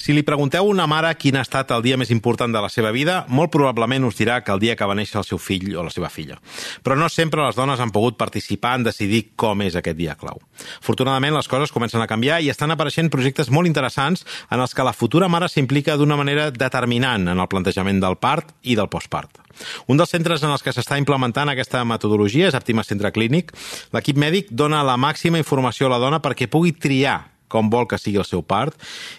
Si li pregunteu a una mare quin ha estat el dia més important de la seva vida, molt probablement us dirà que el dia que va néixer el seu fill o la seva filla. Però no sempre les dones han pogut participar en decidir com és aquest dia clau. Afortunadament, les coses comencen a canviar i estan apareixent projectes molt interessants en els que la futura mare s'implica d'una manera determinant en el plantejament del part i del postpart. Un dels centres en els que s'està implementant aquesta metodologia és Àptima Centre Clínic. L'equip mèdic dona la màxima informació a la dona perquè pugui triar com vol que sigui el seu part,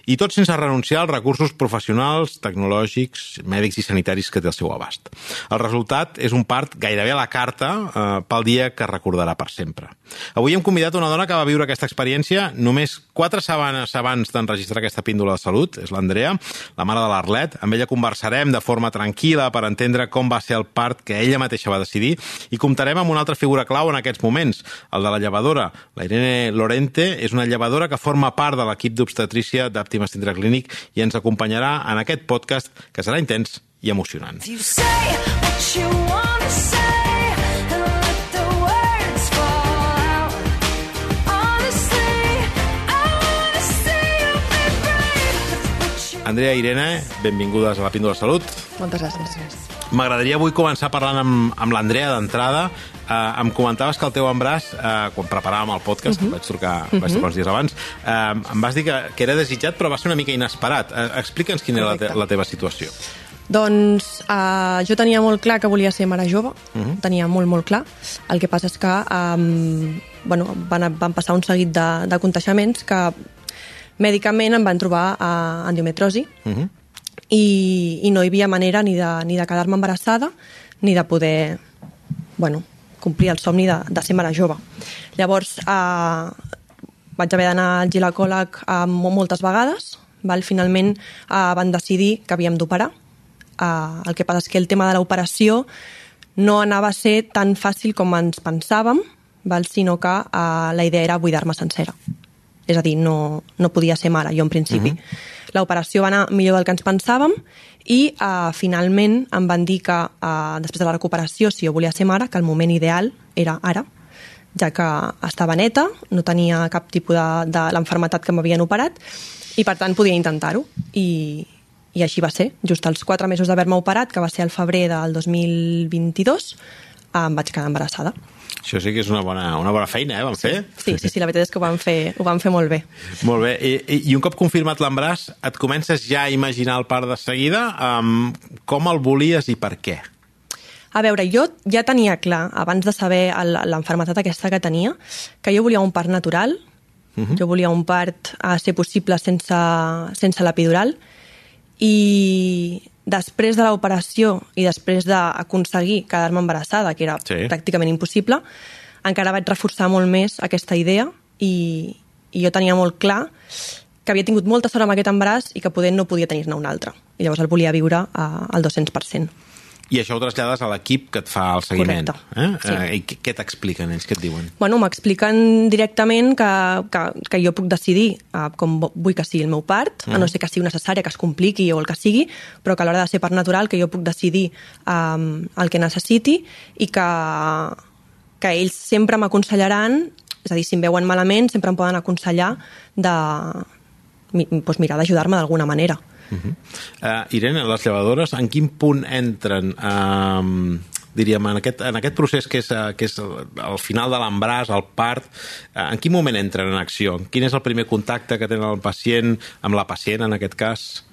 i tot sense renunciar als recursos professionals, tecnològics, mèdics i sanitaris que té al seu abast. El resultat és un part gairebé a la carta eh, pel dia que recordarà per sempre. Avui hem convidat una dona que va viure aquesta experiència només quatre setmanes abans d'enregistrar aquesta píndola de salut, és l'Andrea, la mare de l'Arlet. Amb ella conversarem de forma tranquil·la per entendre com va ser el part que ella mateixa va decidir i comptarem amb una altra figura clau en aquests moments, el de la llevadora. La Irene Lorente és una llevadora que forma forma part de l'equip d'obstetrícia d'Àptima Centre Clínic i ens acompanyarà en aquest podcast que serà intens i emocionant. Andrea i Irene, benvingudes a la Píndola Salut. Moltes gràcies. M'agradaria avui començar parlant amb, amb l'Andrea d'entrada. Uh, em comentaves que el teu embràs, uh, quan preparàvem el podcast, uh mhm. -huh. vaig trucar, uh -huh. vaig trucar uns dies abans, uh, em vas dir que, que era desitjat, però va ser una mica inesperat. Uh, Explica'ns quina Correcte. era la, te la teva situació. Doncs uh, jo tenia molt clar que volia ser mare jove, uh mhm. -huh. tenia molt, molt clar. El que passa és que um, bueno, van, van passar un seguit de, de contagiaments que mèdicament em van trobar uh, endometrosi, uh mhm. -huh i, i no hi havia manera ni de, ni de quedar-me embarassada ni de poder bueno, complir el somni de, de ser mare jove. Llavors, eh, vaig haver d'anar al ginecòleg eh, moltes vegades, val? finalment eh, van decidir que havíem d'operar. Eh, el que passa és que el tema de l'operació no anava a ser tan fàcil com ens pensàvem, val? sinó que eh, la idea era buidar-me sencera. És a dir, no, no podia ser mare, jo en principi. Uh mhm. -huh L'operació va anar millor del que ens pensàvem i uh, finalment em van dir que uh, després de la recuperació, si jo volia ser mare, que el moment ideal era ara, ja que estava neta, no tenia cap tipus de, de l'enfermetat que m'havien operat i per tant podia intentar-ho i, i així va ser. Just als quatre mesos d'haver-me operat, que va ser al febrer del 2022, em vaig quedar embarassada. Això sí que és una bona, una bona feina, eh, van fer? Sí, sí, sí, la veritat és que ho van fer, ho van fer molt bé. Molt bé. I, i un cop confirmat l'embràs, et comences ja a imaginar el part de seguida? Um, com el volies i per què? A veure, jo ja tenia clar, abans de saber l'enfermetat aquesta que tenia, que jo volia un part natural, uh mhm. -huh. jo volia un part a ser possible sense, sense l'epidural, i després de l'operació i després d'aconseguir quedar-me embarassada, que era sí. pràcticament impossible, encara vaig reforçar molt més aquesta idea i, i jo tenia molt clar que havia tingut molta sort amb aquest embaràs i que poder no podia tenir-ne un altre. I llavors el volia viure al 200%. I això ho trasllades a l'equip que et fa el seguiment. Correcte. Eh? Sí. Eh, I què t'expliquen ells? Què et diuen? Bueno, m'expliquen directament que, que, que jo puc decidir uh, com vull que sigui el meu part, mm. a no ser que sigui necessària, que es compliqui o el que sigui, però que a l'hora de ser part natural que jo puc decidir um, el que necessiti i que, que ells sempre m'aconsellaran, és a dir, si em veuen malament, sempre em poden aconsellar de, doncs mira, d'ajudar-me d'alguna manera. Uh -huh. uh, Irene, les llevadores, en quin punt entren uh, diríem, en aquest, en aquest procés que és, uh, que és el, final de l'embràs, el part, uh, en quin moment entren en acció? Quin és el primer contacte que tenen el pacient amb la pacient, en aquest cas?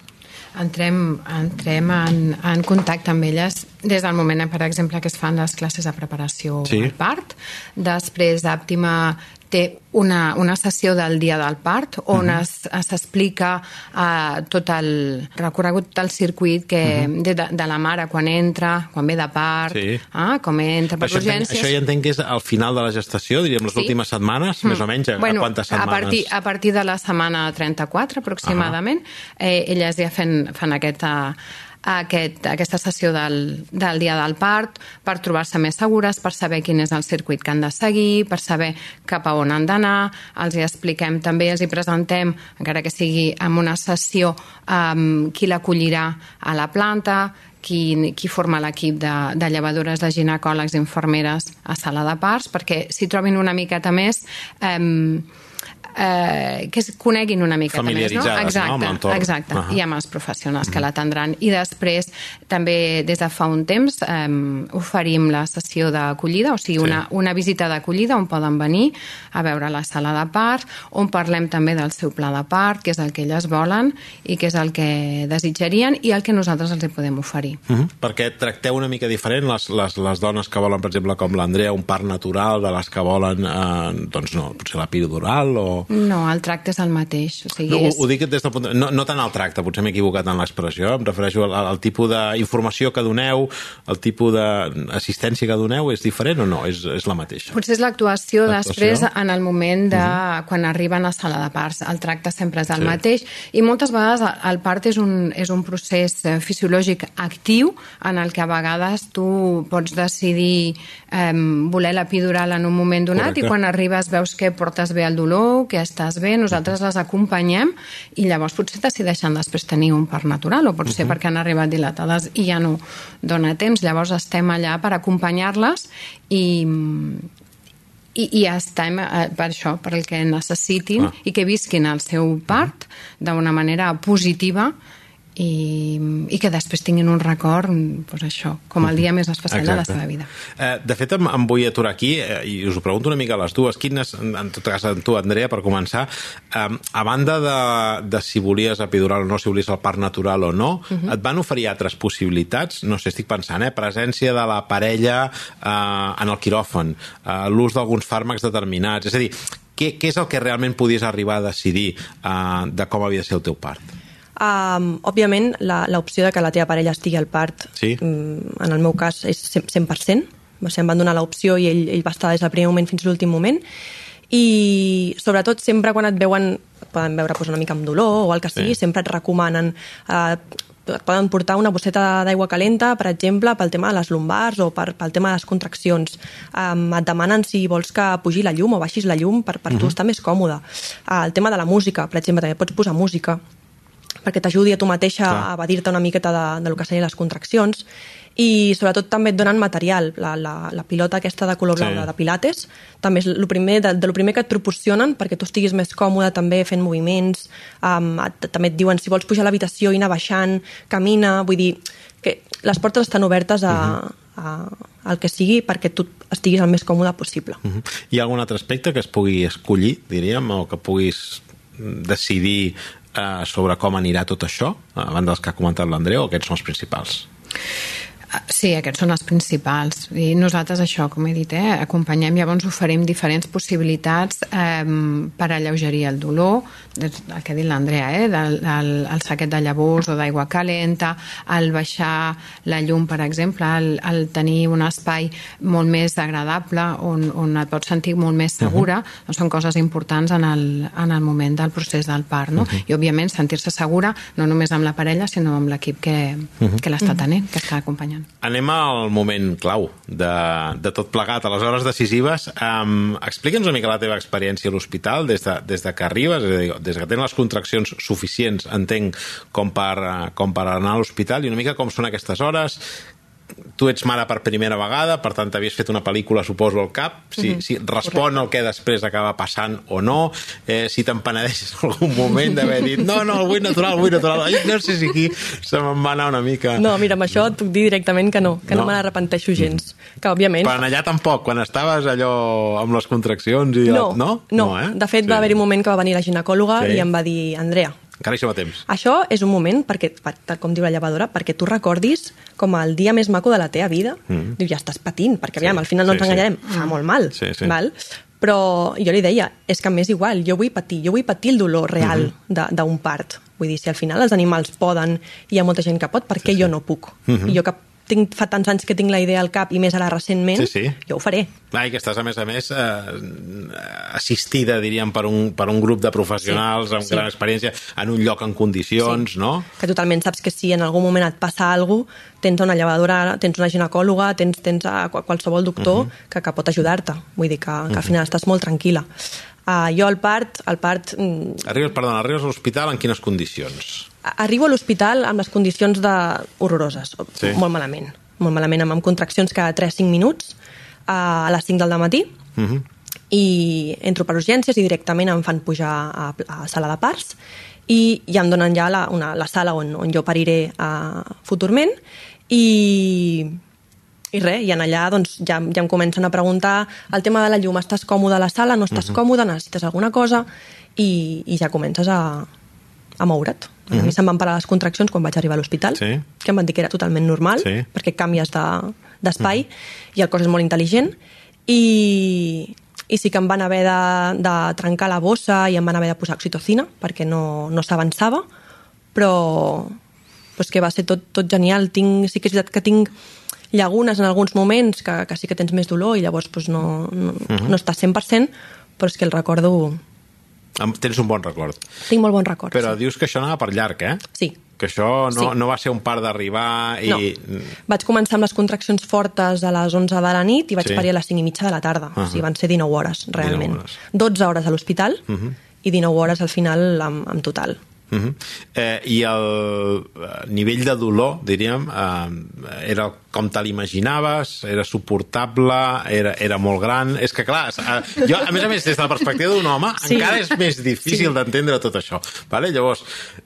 Entrem, entrem en, en contacte amb elles des del moment, per exemple, que es fan les classes de preparació sí. al part. Després, Àptima té una, una sessió del dia del part on uh mhm. -huh. s'explica uh, tot el recorregut del circuit que, uh mhm. -huh. de, de la mare quan entra, quan ve de part, sí. uh, com entra per això urgències. Entenc, això ja entenc que és al final de la gestació, diríem, les sí. últimes setmanes, mm. més o menys, a, bueno, a quantes setmanes? A partir, a partir de la setmana 34, aproximadament, uh -huh. eh, elles ja fan, fan aquesta aquest, aquesta sessió del, del dia del part per trobar-se més segures, per saber quin és el circuit que han de seguir, per saber cap a on han d'anar, els hi expliquem també, els hi presentem, encara que sigui en una sessió, um, qui l'acollirà a la planta, qui, qui forma l'equip de, de llevadores, de ginecòlegs, infermeres a sala de parts, perquè s'hi trobin una miqueta més... Eh, eh, que es coneguin una mica més, no? Exacte, no? amb exacte, uh -huh. i amb els professionals que l'atendran. I després, també des de fa un temps, eh, oferim la sessió d'acollida, o sigui, sí. una, una visita d'acollida on poden venir a veure la sala de part, on parlem també del seu pla de part, que és el que elles volen i que és el que desitjarien i el que nosaltres els hi podem oferir. Uh -huh. Perquè tracteu una mica diferent les, les, les dones que volen, per exemple, com l'Andrea, un part natural de les que volen, eh, doncs no, potser la pirodural o no, el tracte és el mateix. O sigui, no, és... ho, ho dic des del punt de... no, no tant el tracte, potser m'he equivocat en l'expressió, em refereixo al, al tipus d'informació que doneu, el tipus d'assistència que doneu, és diferent o no? És, és la mateixa? Potser és l'actuació després en el moment de uh -huh. quan arriben a sala de parts. El tracte sempre és el sí. mateix i moltes vegades el part és un, és un procés eh, fisiològic actiu en el que a vegades tu pots decidir eh, voler l'epidural en un moment donat Correcte. i quan arribes veus que portes bé el dolor, que estàs bé, nosaltres les acompanyem i llavors potser decideixen després tenir un part natural o potser uh -huh. perquè han arribat dilatades i ja no dona temps. Llavors estem allà per acompanyar-les i, i, i estem eh, per això, per el que necessitin ah. i que visquin el seu part d'una manera positiva i, i que després tinguin un record pues això, com el dia més especial Exacte. de la seva vida. Eh, de fet, em, em vull aturar aquí eh, i us ho pregunto una mica a les dues. Quines, en tot cas, en tu, Andrea, per començar, eh, a banda de, de si volies epidural o no, si volies el part natural o no, uh -huh. et van oferir altres possibilitats? No sé, estic pensant, eh? Presència de la parella eh, en el quiròfan, eh, l'ús d'alguns fàrmacs determinats, és a dir, què, què és el que realment podies arribar a decidir eh, de com havia de ser el teu part? Um, òbviament, l'opció de que la teva parella estigui al part, sí. um, en el meu cas, és 100%. O sigui, em van donar l'opció i ell, ell va estar des del primer moment fins a l'últim moment. I, sobretot, sempre quan et veuen, et poden veure pues, una mica amb dolor o el que sigui, sí. sempre et recomanen uh, et poden portar una bosseta d'aigua calenta, per exemple, pel tema de les lumbars o per, pel tema de les contraccions. Um, et demanen si vols que pugi la llum o baixis la llum per, per uh -huh. tu mhm. estar més còmode. Uh, el tema de la música, per exemple, també pots posar música perquè t'ajudi a tu mateixa Clar. a evadir-te una miqueta de, de lo que serien les contraccions i sobretot també et donen material la, la, la pilota aquesta de color blau sí. de pilates també és el primer, de, de lo primer que et proporcionen perquè tu estiguis més còmode també fent moviments um, et, també et diuen si vols pujar a l'habitació i anar baixant camina, vull dir que les portes estan obertes a, uh -huh. a, al que sigui perquè tu estiguis el més còmode possible. Uh -huh. Hi ha algun altre aspecte que es pugui escollir, diríem, o que puguis decidir eh, sobre com anirà tot això, a banda dels que ha comentat l'Andreu, aquests són els principals? Sí, aquests són els principals. I nosaltres això, com he dit, eh, acompanyem, llavors oferim diferents possibilitats eh, per alleugerir el dolor, el que ha dit l'Andrea, eh, del, del, el saquet de llavors o d'aigua calenta, el baixar la llum, per exemple, el, el tenir un espai molt més agradable on, on et pots sentir molt més segura, uh -huh. doncs són coses importants en el, en el moment del procés del part, no? Uh -huh. I, òbviament, sentir-se segura no només amb la parella, sinó amb l'equip que, uh -huh. que l'està tenint, que està acompanyant. Anem al moment clau de, de tot plegat, a les hores decisives. Um, Explica'ns una mica la teva experiència a l'hospital des, de, des de que arribes, és a dir, des que tens les contraccions suficients, entenc, com per, com per anar a l'hospital, i una mica com són aquestes hores, tu ets mare per primera vegada, per tant havies fet una pel·lícula, suposo, al cap, si, mm -hmm. si respon Correcte. el que després acaba passant o no, eh, si te'n penedeixes en algun moment d'haver dit no, no, el vull natural, el vull natural. Ai, no sé si aquí se me'n va anar una mica... No, mira, amb això et puc dir directament que no, que no, no me n'arrepenteixo gens. Mm. Que, òbviament... Però allà tampoc, quan estaves allò amb les contraccions i... No, la... no? no, no eh? de fet sí. va haver-hi un moment que va venir la ginecòloga sí. i em va dir, Andrea, encara hi som a temps. Això és un moment, perquè, tal com diu la llevadora, perquè tu recordis com el dia més maco de la teva vida. Mm. Diu, ja estàs patint, perquè aviam, sí, al final no sí, ens enganyarem, sí. fa molt mal. Sí, sí. Val? Però jo li deia, és que m'és igual, jo vull patir, jo vull patir el dolor real mm -hmm. d'un part. Vull dir, si al final els animals poden, i hi ha molta gent que pot, per què sí, sí. jo no puc? Mm -hmm. I jo que tinc, fa tants anys que tinc la idea al cap i més ara recentment, Sí, sí. jo ho faré. Clar, i que estàs, a més a més, eh, assistida, diríem, per un, per un grup de professionals Sí, amb sí. gran experiència, en un lloc en condicions, Sí. no? Que totalment saps que si en algun moment et passa alguna cosa, tens una llevadora, tens una ginecòloga, tens, tens a qual- qualsevol doctor uh -huh. que, que pot ajudar-te. Vull dir que, que al final estàs molt tranquil·la. Uh, jo al part, al part mm, Arribes, perdona, arribes a l'hospital en quines condicions? arribo a l'hospital amb les condicions de... horroroses, Sí. molt malament. Molt malament, amb, amb contraccions cada 3-5 minuts a les 5 del matí Uh -huh. i entro per urgències i directament em fan pujar a, a sala de parts i ja em donen ja la, una, la sala on, on jo pariré uh, futurment i, i res, i en allà doncs, ja, ja em comencen a preguntar el tema de la llum, estàs còmode a la sala, no estàs uh -huh. còmode, necessites alguna cosa i, i ja comences a, a moure't. Uh -huh. A mi se'm van parar les contraccions quan vaig arribar a l'hospital, Sí. que em van dir que era totalment normal, Sí. perquè canvies de- d'espai de, i el cos és molt intel·ligent i, i sí que em van haver de, de trencar la bossa i em van haver de posar oxitocina perquè no, no s'avançava però pues que va ser tot, tot genial tinc, sí que és veritat que tinc llagunes en alguns moments que, que sí que tens més dolor i llavors pues, no, no, uh -huh. no estàs 100% però és que el recordo Tens un bon record. tinc molt bon record Però sí. dius que això anava per llarg, eh? sí. Que això no, Sí. no va ser un par d'arribar i... No. Vaig començar amb les contraccions fortes a les 11 de la nit i vaig Sí. parir a les 5 i mitja de la tarda. Uh -huh. O sigui, van ser 19 hores, realment. 19 hores. 12 hores a l'hospital uh -huh. i 19 hores al final en, en total. Uh -huh. eh, I el eh, nivell de dolor, diríem, eh, era com te l'imaginaves? Era suportable? Era, era molt gran? És que, clar, eh, jo, a més a més, des de la perspectiva d'un home, sí. Encara és més difícil sí. d'entendre tot això. Vale? Llavors,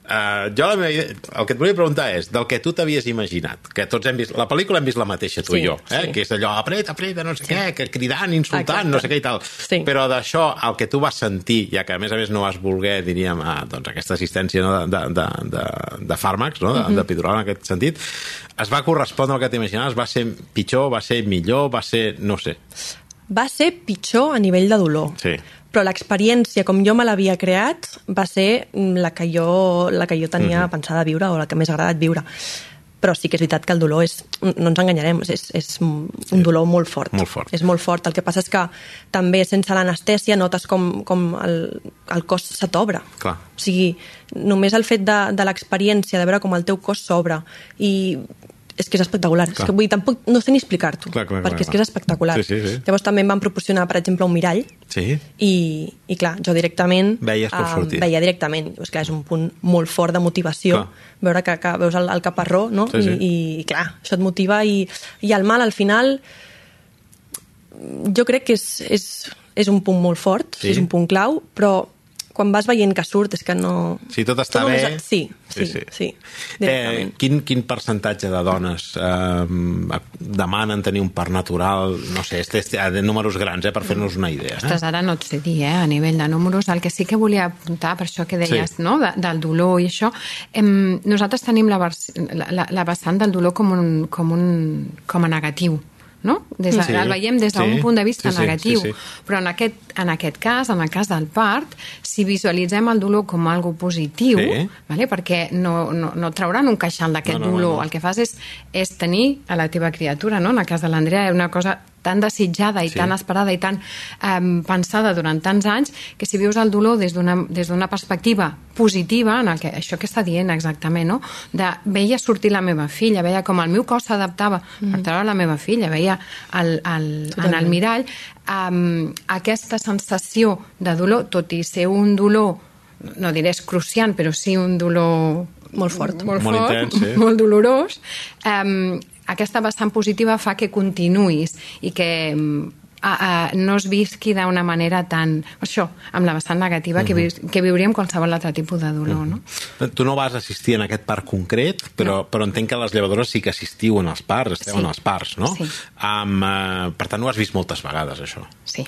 eh, jo la meva el que et volia preguntar és del que tu t'havies imaginat, que tots hem vist, la pel·lícula hem vist la mateixa, tu Sí, i jo, eh? sí. que és allò, apreta, apreta, no sé sí. què, que cridant, insultant, Exacte. no sé què i tal. Sí. Però d'això, el que tu vas sentir, ja que a més a més no vas voler, diríem, a, doncs, aquesta assistència no, de, de, de, de fàrmacs, no? de, Mhm. d'epidural en aquest sentit, es va correspondre al que t'imaginaves? Va ser pitjor, va ser millor, va ser... no sé. Va ser pitjor a nivell de dolor. Sí. Però l'experiència, com jo me l'havia creat, va ser la que jo, la que jo tenia uh -huh. pensada viure o la que m'és agradat viure. Però sí que és veritat que el dolor és, no ens enganyarem, és, és un dolor molt fort. Molt fort. És molt fort. El que passa és que també sense l'anestèsia notes com, com el, el cos se t'obre. O sigui, només el fet de, de l'experiència, de veure com el teu cos s'obre i és que és espectacular. Clar. És que vull dir, tampoc no sé ni explicar-t'ho, perquè clar, és que és espectacular. Sí, sí, sí. Llavors també em van proporcionar, per exemple, un mirall Sí? i, i clar, jo directament Veies com sortia. veia directament, és, clar, és un punt molt fort de motivació Clar. veure que, que veus el, el caparró no? Sí, sí. I, i clar, això et motiva i, i el mal al final jo crec que és, és, és un punt molt fort Sí. és un punt clau, però quan vas veient que surt és que no... Si tot està Tu només- bé... Sí, sí, sí, sí Eh, quin, quin percentatge de dones eh, demanen tenir un part natural? No sé, este, este, de números grans, eh, per fer-nos una idea. Eh? Ostres, ara no et sé dir, eh, a nivell de números. El que sí que volia apuntar, per això que deies, Sí. no?, de, del dolor i això, em, nosaltres tenim la, vers, la, la, la vessant del dolor com, un, com, un, com a negatiu, no? Des de, Sí, el veiem des d'un sí, punt de vista sí, sí, negatiu. sí, sí. Però en aquest, en aquest cas, en el cas del part, si visualitzem el dolor com algo positiu, Sí. vale? perquè no, no, no trauran un queixal d'aquest No, no, no, dolor, no. el que fas és, és tenir a la teva criatura, no? en el cas de l'Andrea, una cosa tan desitjada i Sí. tan esperada i tan um, pensada durant tants anys que si vius el dolor des d'una des d'una perspectiva positiva, en el que, això que està dient exactament, no? de veia sortir la meva filla, veia com el meu cos s'adaptava mm. per treure la meva filla, veia el, el, en el mirall um, aquesta sensació de dolor, tot i ser un dolor no diré excruciant, però sí un dolor Molt fort. molt, Molt fort, intens, sí. molt dolorós, um, aquesta vessant positiva fa que continuïs i que um, a, a, no es visqui d'una manera tan... Això, amb la vessant negativa Mhm. que, vi, que viuríem qualsevol altre tipus de dolor, no? Tu no vas assistir en aquest parc concret, però, no. però entenc que les llevadores sí que assistiu en els parcs, esteu Sí. en els parcs, no? Sí. Um, uh, per tant, ho has vist moltes vegades, això. Sí.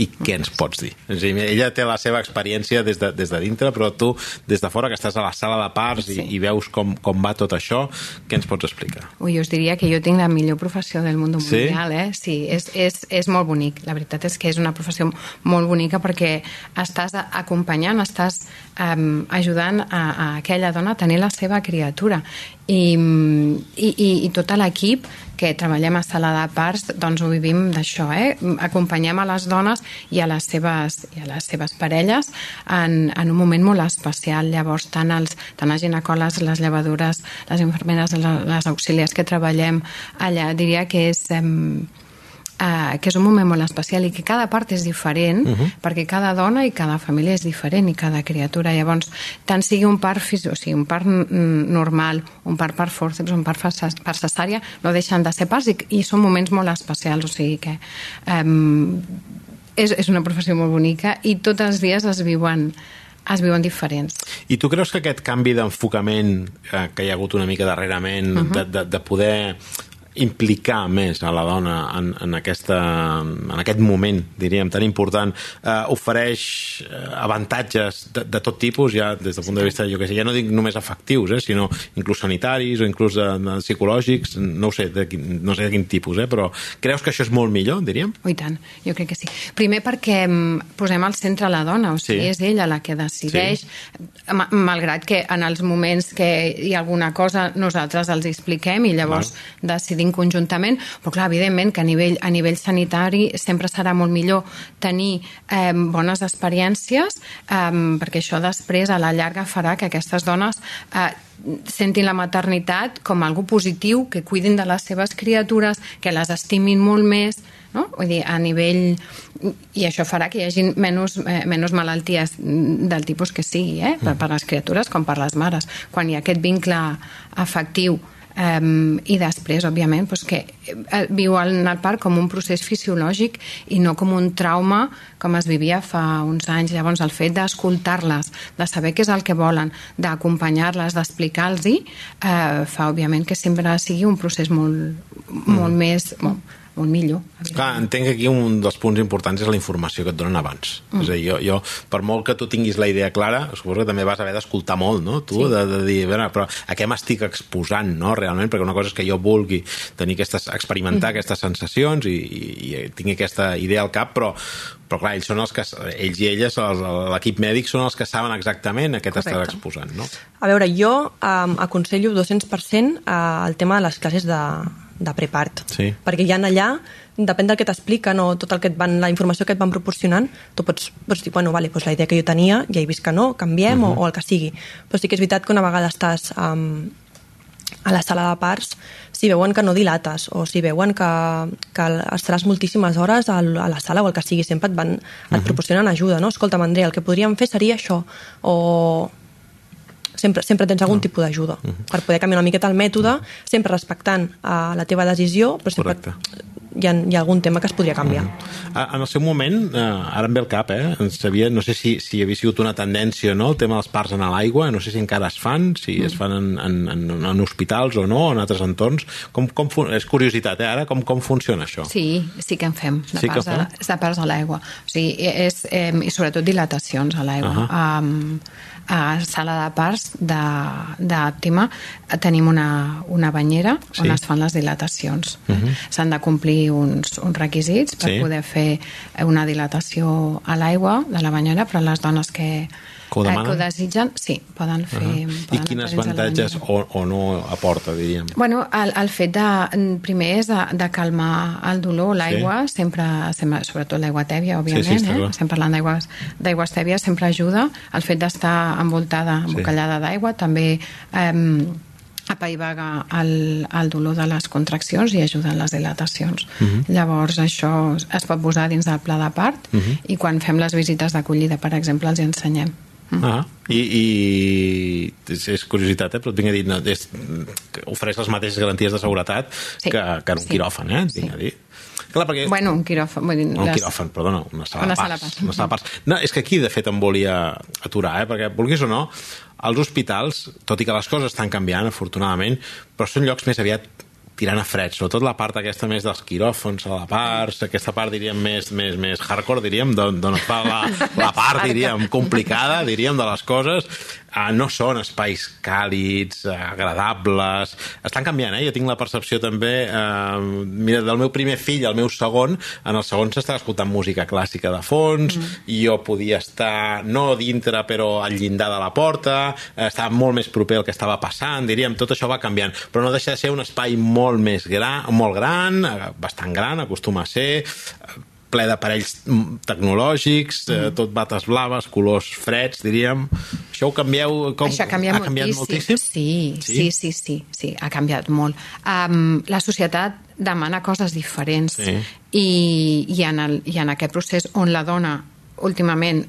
I què ens pots dir? És dir, ella té la seva experiència des de, des de dintre, però tu, des de fora, que estàs a la sala de parts sí. i, i veus com, com va tot això, què ens pots explicar? Ui, us diria que jo tinc la millor professió del món mundial, sí? eh? Sí, és, és, és molt bonic. La veritat és que és una professió molt bonica perquè estàs acompanyant, estàs um, ajudant a, a aquella dona a tenir la seva criatura. I, i, i, i tot l'equip que treballem a sala de parts doncs ho vivim d'això, eh? acompanyem a les dones i a les seves, i a les seves parelles en, en un moment molt especial llavors tant els, tant els ginecòlegs, les llevadures, les infermeres les, les auxiliars que treballem allà diria que és eh, eh, que és un moment molt especial i que cada part és diferent, uh mhm. -huh. perquè cada dona i cada família és diferent i cada criatura. Llavors, tant sigui un part o sigui, un part normal, un part per forceps, un part per cesària, no deixen de ser parts i, i són moments molt especials, o sigui que eh, és, és una professió molt bonica i tots els dies es viuen es viuen diferents. I tu creus que aquest canvi d'enfocament eh, que hi ha hagut una mica darrerament, uh -huh. de, de, de poder implicar més a la dona en, en, aquesta, en aquest moment, diríem, tan important, eh, ofereix eh, avantatges de, de tot tipus, ja des del punt de vista, jo que sé, ja no dic només efectius, eh, sinó inclús sanitaris o inclús de, de psicològics, no sé, de quin, no sé de quin tipus, eh, però creus que això és molt millor, diríem? Oh, I tant, jo crec que sí. Primer perquè mm, posem al centre la dona, o sigui, sí. és ella la que decideix, sí. malgrat que en els moments que hi ha alguna cosa nosaltres els expliquem i llavors Val. decidim decidim conjuntament, però clar, evidentment que a nivell, a nivell sanitari sempre serà molt millor tenir eh, bones experiències eh, perquè això després a la llarga farà que aquestes dones eh, sentin la maternitat com algo positiu, que cuidin de les seves criatures, que les estimin molt més, no? Vull dir, a nivell... I això farà que hi hagi menys, eh, menys malalties del tipus que sigui, eh? per, per les criatures com per les mares. Quan hi ha aquest vincle afectiu Um, I després, òbviament, doncs que eh, viu en el parc com un procés fisiològic i no com un trauma com es vivia fa uns anys. Llavors, el fet d'escoltar-les, de saber què és el que volen, d'acompanyar-les, d'explicar-los-hi, eh, fa, òbviament, que sempre sigui un procés molt, molt mm. més... Molt, molt millor. Clar, entenc que aquí un dels punts importants és la informació que et donen abans. Mm. És a dir, jo, jo, per molt que tu tinguis la idea clara, suposo que també vas haver d'escoltar molt, no? Tu, sí. de, de dir, veure, però a què m'estic exposant, no? Realment, perquè una cosa és que jo vulgui tenir aquestes, experimentar mm. aquestes sensacions i, i, i tingui aquesta idea al cap, però, però clar, ells són els que, ells i elles, l'equip mèdic, són els que saben exactament a què t'estàs exposant, no? A veure, jo um, aconsello 200% uh, el tema de les classes de, de prepart. Sí. Perquè ja allà, depèn del que t'expliquen o tot el que et van, la informació que et van proporcionant, tu pots, pots dir, bueno, vale, doncs la idea que jo tenia, ja he vist que no, canviem uh -huh. o, mhm. o el que sigui. Però sí que és veritat que una vegada estàs um, a la sala de parts, si veuen que no dilates o si veuen que, que estaràs moltíssimes hores a la sala o el que sigui, sempre et, van, et uh mhm. -huh. proporcionen ajuda, no? Escolta, Andrea, el que podríem fer seria això, o sempre, sempre tens algun ah. tipus d'ajuda uh -huh. per poder canviar una miqueta el mètode, sempre respectant uh, la teva decisió, però sempre Correcte. hi ha, hi ha algun tema que es podria canviar. Uh -huh. En el seu moment, eh, ara em ve el cap, eh? Sabia, no sé si, si havia sigut una tendència no? el tema dels parts en l'aigua, no sé si encara es fan, si uh -huh. es fan en, en, en, en hospitals o no, en altres entorns. Com, com, és curiositat, eh, ara, com, com funciona això? Sí, sí que en fem, de, sí parts, fem? A, de parts a l'aigua. O sigui, és, eh, i sobretot dilatacions a l'aigua. Uh -huh. um, a sala de parts d'Àptima tenim una, una banyera sí. on es fan les dilatacions. Uh mhm. -huh. S'han de complir uns, uns requisits per sí. poder fer una dilatació a l'aigua de la banyera, però les dones que, que ho, demanen? que ho desitgen, sí, poden fer... Uh -huh. poden I quines avantatges o, o no aporta, diríem? Bueno, el, el fet de, primer és de, de calmar el dolor, l'aigua, sí. sempre, sempre, sobretot l'aigua tèbia, òbviament, sí, sí, eh? estem parlant d'aigües tèbies, sempre ajuda. El fet d'estar envoltada, embocallada sí. d'aigua, també... Eh, apaivaga el, el dolor de les contraccions i ajuda en les dilatacions. Uh mhm. -huh. Llavors, això es pot posar dins del pla de part uh mhm. -huh. i quan fem les visites d'acollida, per exemple, els ensenyem. Mm. Ah, i, i és, és curiositat, eh? però et vinc a dir, no, és, ofereix les mateixes garanties de seguretat sí. que, que en un sí. quiròfan, eh? Et vinc sí. a dir. Clar, perquè... Bueno, un quiròfan... Vull dir, un les... quiròfan, perdona, una sala una de parts. Una sala de parts. No, és que aquí, de fet, em volia aturar, eh? perquè, vulguis o no, els hospitals, tot i que les coses estan canviant, afortunadament, però són llocs més aviat tirant a fred, sobretot la part aquesta més dels quiròfons, a la part, aquesta part diríem més, més, més hardcore, diríem, d'on, d'on es fa la, la part, diríem, complicada, diríem, de les coses, uh, no són espais càlids, agradables, estan canviant, eh? Jo tinc la percepció també, uh, mira, del meu primer fill al meu segon, en el segon s'estava escoltant música clàssica de fons, mm. i jo podia estar, no dintre, però al llindar de la porta, estava molt més proper al que estava passant, diríem, tot això va canviant, però no deixa de ser un espai molt més gran, molt gran, eh, bastant gran, acostuma a ser, eh, ple d'aparells mm, tecnològics, eh, mm. tot bates blaves, colors freds, diríem. Això ho canvieu... Com, Això ha canviat, ha canviat moltíssim? moltíssim? Sí, sí, sí, sí, sí, ha canviat molt. Um, la societat demana coses diferents sí. i, i, en el, i en aquest procés on la dona últimament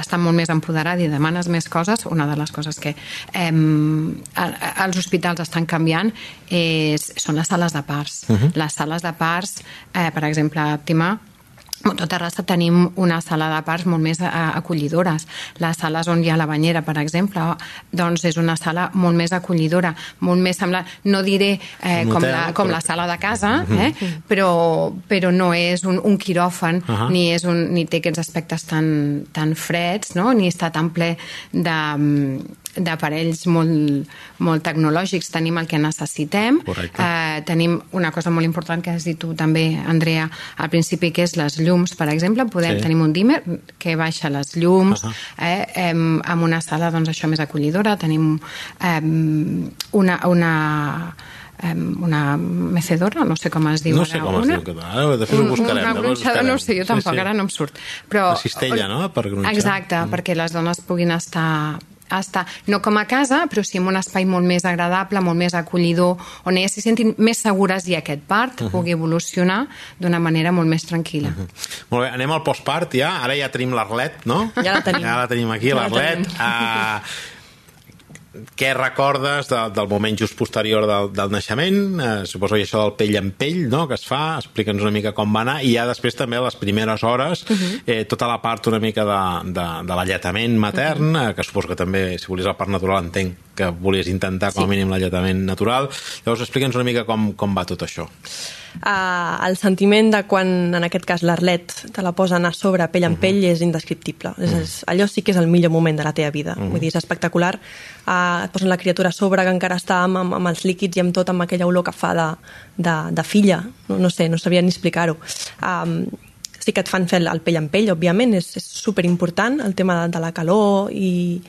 està molt més empoderada i demanes més coses, una de les coses que eh, els hospitals estan canviant és, són les sales de parts. Uh -huh. Les sales de parts, eh, per exemple, a Optima, a tota Terrassa tenim una sala de parts molt més eh, acollidores. Les sales on hi ha la banyera, per exemple, doncs és una sala molt més acollidora, molt més semblant, no diré eh, com, hotel, la, com però... la sala de casa, eh, però, però no és un, un quiròfan, uh -huh. ni, és un, ni té aquests aspectes tan, tan freds, no? ni està tan ple de, d'aparells molt, molt tecnològics tenim el que necessitem eh, tenim una cosa molt important que has dit tu també, Andrea, al principi que és les llums, per exemple, podem, sí. tenim un dimmer que baixa les llums uh -huh. eh, eh, amb una sala doncs això més acollidora, tenim eh, una, una una mecedora, no sé com es diu no sé com una, es diu ara, després ho buscarem, una gronxada, no sé, jo tampoc, sí, sí. ara no em surt però, la cistella, no? Per gronxar. exacte, mm. perquè les dones puguin estar estar, no com a casa, però sí en un espai molt més agradable, molt més acollidor, on elles se sentin més segures i aquest part uh -huh. pugui evolucionar d'una manera molt més tranquil·la. Uh -huh. Molt bé, anem al postpart ja. Ara ja tenim l'Arlet, no? Ja la tenim. Ja la tenim aquí, ja l'Arlet. Uh, què recordes de, del moment just posterior del, del naixement? Eh, suposo que això del pell en pell, no?, que es fa, explica'ns una mica com va anar, i ja després també les primeres hores, uh -huh. eh, tota la part una mica de, de, de l'alletament matern, uh -huh. eh, que suposo que també, si volies la part natural, entenc que volies intentar com a mínim l'alletament natural. Llavors, explica'ns una mica com, com va tot això uh, el sentiment de quan, en aquest cas, l'Arlet te la posen a sobre pell en uh mhm. -huh. pell és indescriptible. Uh -huh. és, mhm. allò sí que és el millor moment de la teva vida. Uh -huh. Vull dir, és espectacular. Uh, et posen la criatura a sobre, que encara està amb, amb, amb els líquids i amb tot, amb aquella olor que fa de, de, de filla. No, no sé, no sabia ni explicar-ho. Um, sí que et fan fer el pell en pell, òbviament, és, és superimportant el tema de, de la calor i,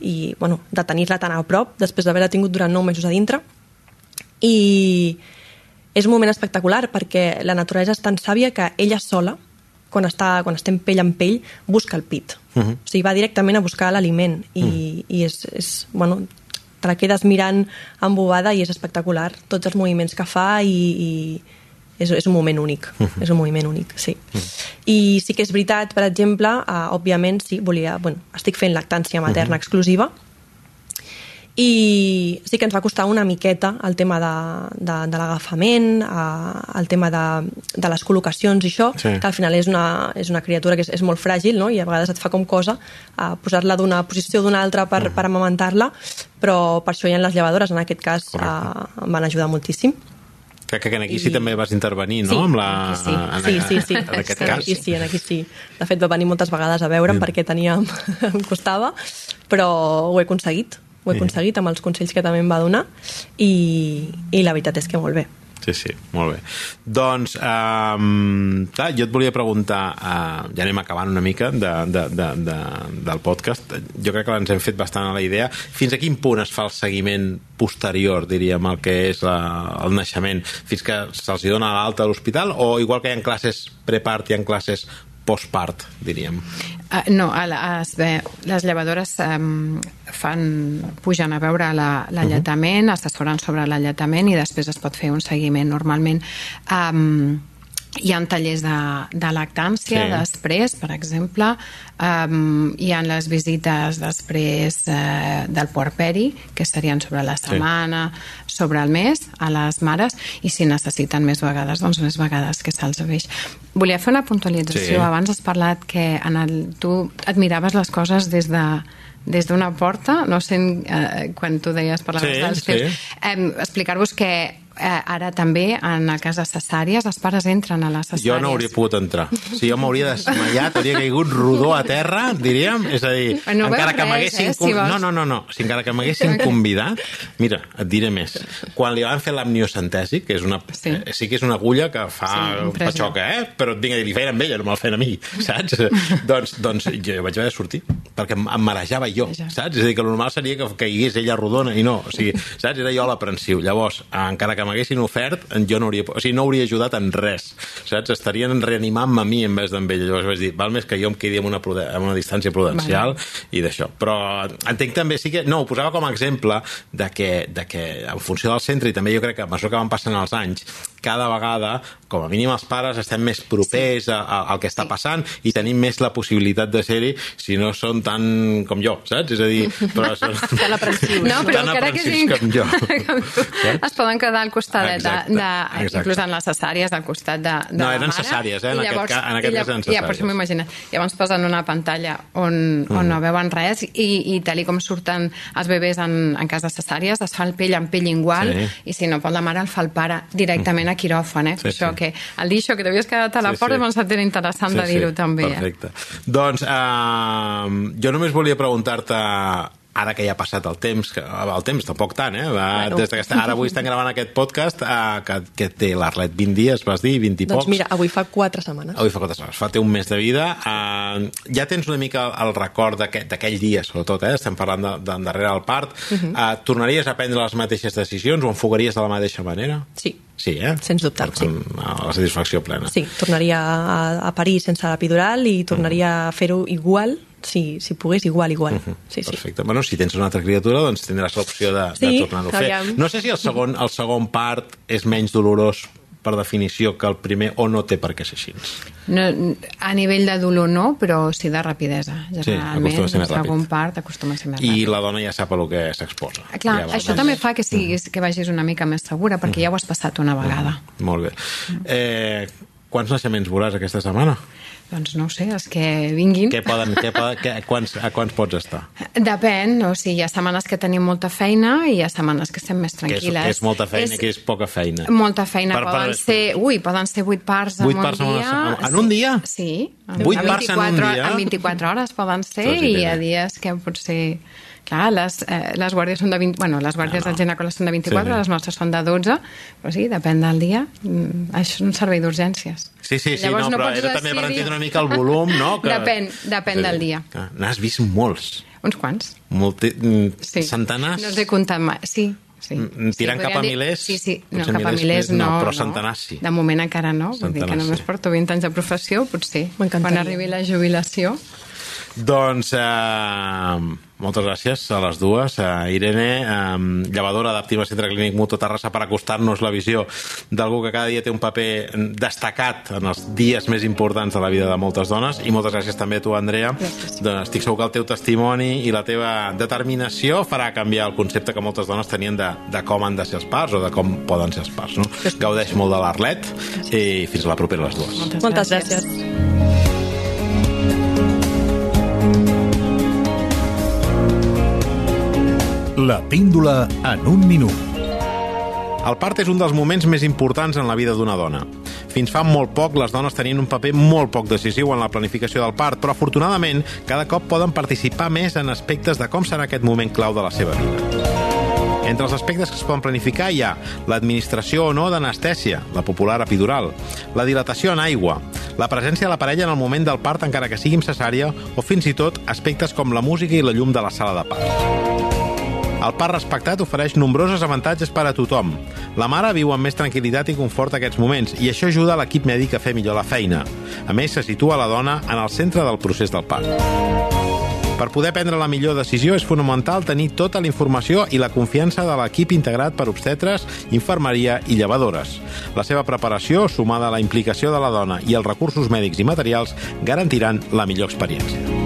i bueno, de tenir-la tan a prop després d'haver-la tingut durant nou mesos a dintre. I, és un moment espectacular perquè la naturalesa és tan sàvia que ella sola, quan, està, quan estem pell en pell, busca el pit. Uh mhm. -huh. O sigui, va directament a buscar l'aliment i, uh -huh. i és, és, bueno, te la quedes mirant embobada i és espectacular tots els moviments que fa i, i és, és un moment únic, uh -huh. és un moviment únic, sí. Uh -huh. I sí que és veritat, per exemple, uh, òbviament, sí, volia, bueno, estic fent lactància materna uh -huh. exclusiva, i sí que ens va costar una miqueta el tema de, de, de l'agafament, eh, el tema de, de les col·locacions i això, sí. que al final és una, és una criatura que és, és molt fràgil no? i a vegades et fa com cosa eh, posar-la d'una posició o d'una altra per, -huh. per amamentar-la, però per això hi ha les llevadores, en aquest cas eh, em van ajudar moltíssim. Crec que aquí sí I... també vas intervenir, no? Sí, amb la... sí, en, sí, sí, sí. En aquest sí, cas. Aquí sí, en aquí sí. De fet, va venir moltes vegades a veure'm sí. perquè tenia... em costava, però ho he aconseguit ho he aconseguit amb els consells que també em va donar i, i la veritat és que molt bé. Sí, sí, molt bé. Doncs, um, clar, jo et volia preguntar, uh, ja anem acabant una mica de, de, de, de, del podcast, jo crec que ens hem fet bastant a la idea. Fins a quin punt es fa el seguiment posterior, diríem, al que és la, el naixement? Fins que se'ls dona l'alta a l'hospital? O igual que hi ha classes prepart, hi ha classes postpart, diríem? Uh, no, a les, bé, les llevadores um, fan, pugen a veure l'alletament, la, uh -huh. assessoren sobre l'alletament i després es pot fer un seguiment. Normalment um, hi ha tallers de, de lactància sí. després, per exemple, um, hi ha les visites després uh, del puerperi, que serien sobre la setmana, sí. sobre el mes, a les mares, i si necessiten més vegades, doncs més vegades que se'ls veix. Volia fer una puntualització. Sí. Abans has parlat que en el, tu admiraves les coses des de des d'una porta, no sé eh, quan tu deies parlaves sí, dels sí. eh, explicar-vos que eh, ara també, en el cas de cesàries, els pares entren a les cesàries. Jo no hauria pogut entrar. Si jo m'hauria desmaiat, hauria caigut rodó a terra, diríem. És a dir, No encara que m'haguessin... eh, si vols. no, no, no, no. Si encara que m'haguessin convidat... Mira, et diré més. Quan li van fer l'amniocentesi, que és una, Sí. eh, sí que és una agulla que fa Sí, patxoca, eh? Però et vinc a dir, li feien amb ella, no me'l feien a mi, saps? doncs, doncs jo vaig haver de sortir, perquè em marejava jo, Ja. saps? És a dir, que el normal seria que caigués ella rodona, i no, o sigui, saps? Era jo l'aprensiu. Llavors, eh, encara que m'haguessin ofert, jo no hauria, o sigui, no hauria ajudat en res, saps? Estarien reanimant-me a mi en vez d'amb ella. Llavors vaig dir, val més que jo em quedi amb una, amb una distància prudencial Vale. i d'això. Però entenc també, sí que, no, ho posava com a exemple de que, de que en funció del centre, i també jo crec que a mesura que van passant els anys, cada vegada, com a mínim els pares, estem més propers sí. a, a, al que està Sí. passant i tenim més la possibilitat de ser-hi si no són tan com jo, saps? És a dir, però són Tan aprensius. No, però tan encara que siguin com jo. com es poden quedar al costat de, Exacte, de, exacte. inclús en les cesàries, al costat de, de No, la eren mare. cesàries, eh? En I aquest en aquest cas eren Ja, per cesàries. això m'ho imagino. Llavors posen una pantalla on, on no veuen res i, i tal com surten els bebès en, en cas de cesàries, es fa el pell en pell igual Sí. i si no pot la mare el fa el pare directament a quiròfan, eh? Sí, això sí. que el això que t'havies quedat a la Sí, porta sí. m'ha sentit interessant de dir-ho també. Eh? Perfecte. Doncs uh, jo només volia preguntar-te ara que ja ha passat el temps, que, el temps tampoc tant, eh? Va, Bueno. Des que està, ara avui estem gravant aquest podcast, uh, que, que té l'Arlet 20 dies, vas dir, 20 i Doncs pocs. mira, avui fa quatre setmanes. Avui fa quatre setmanes, fa té un mes de vida. Uh, ja tens una mica el record d'aquell dia, sobretot, eh? estem parlant de, de darrere del part. Uh Mhm. -huh. uh, tornaries a prendre les mateixes decisions o enfocaries de la mateixa manera? Sí. Sí, eh? Sens dubte, Per sí. tant, La satisfacció plena. Sí, tornaria a, a parir sense l'epidural i tornaria a fer-ho igual, si, si pogués, igual, igual. Sí, sí. Perfecte. Bueno, si tens una altra criatura, doncs tindràs l'opció de, de Sí, tornar-ho a fer. No sé si el segon, el segon part és menys dolorós per definició que el primer o no té per què ser així. No, a nivell de dolor no, però sí de rapidesa. Generalment, acostuma a ser el més ràpid. segon part acostuma a ser més I ràpid. la dona ja sap a lo que s'exposa. Ah, Clar, ja això també fa que, siguis, que vagis una mica més segura, perquè ja ho has passat una vegada. Molt bé. Eh, quants naixements veuràs aquesta setmana? Doncs no ho sé, els que vinguin. Què poden, què poden, què, quants, a quants pots estar? Depèn, o sigui, hi ha setmanes que tenim molta feina i hi ha setmanes que estem més Que és, tranquil·les. que és molta feina i que és poca feina. Molta feina, Per- per, per- poden ser... Ui, poden ser 8 parts en Vuit un parts en una dia. setmana. En un dia? Sí. En, Vuit en parts en un 24 dia? En 24 hores poden ser sí i hi ha dies que potser... Clar, les, eh, les guàrdies són de 20... Bueno, les guàrdies Ah, no. del ginecòleg són de 24, Sí. les nostres són de 12, però sí, depèn del dia. Mm, Això és un servei d'urgències. Sí, sí, sí, Llavors no, però pots era també per entendre una mica el volum, no? Que... Depèn, depèn del dia. Que N'has vist molts. Uns quants. Multi... mm, Sí. Centenars? No els he comptat mai. Sí, sí. Mm, tirant sí, cap a podríem dir- milers? Sí, sí. No, cap a milers milers més no, no. però centenars sí. De moment encara no. Vull dir que Centenars només sí. porto 20 anys de professió, potser. Quan arribi la jubilació. Doncs eh, moltes gràcies a les dues. Eh, Irene, eh, llevadora d'Aptima Centre Clínic Mutu Terrassa per acostar-nos la visió d'algú que cada dia té un paper destacat en els dies més importants de la vida de moltes dones i moltes gràcies també a tu, Andrea. Gràcies. Doncs estic segur que el teu testimoni i la teva determinació farà canviar el concepte que moltes dones tenien de, de com han de ser els parts o de com poden ser els parts. No? Gaudeix molt de l'Arlet i fins a la propera les dues. Moltes, Moltes gràcies. La píndola en un minut. El part és un dels moments més importants en la vida d'una dona. Fins fa molt poc, les dones tenien un paper molt poc decisiu en la planificació del part, però afortunadament cada cop poden participar més en aspectes de com serà aquest moment clau de la seva vida. Entre els aspectes que es poden planificar hi ha l'administració o no d'anestèsia, la popular epidural, la dilatació en aigua, la presència de la parella en el moment del part encara que sigui cesària o fins i tot aspectes com la música i la llum de la sala de part. El part respectat ofereix nombrosos avantatges per a tothom. La mare viu amb més tranquil·litat i confort aquests moments i això ajuda l'equip mèdic a fer millor la feina. A més, se situa la dona en el centre del procés del part. Per poder prendre la millor decisió és fonamental tenir tota la informació i la confiança de l'equip integrat per obstetres, infermeria i llevadores. La seva preparació, sumada a la implicació de la dona i els recursos mèdics i materials, garantiran la millor experiència.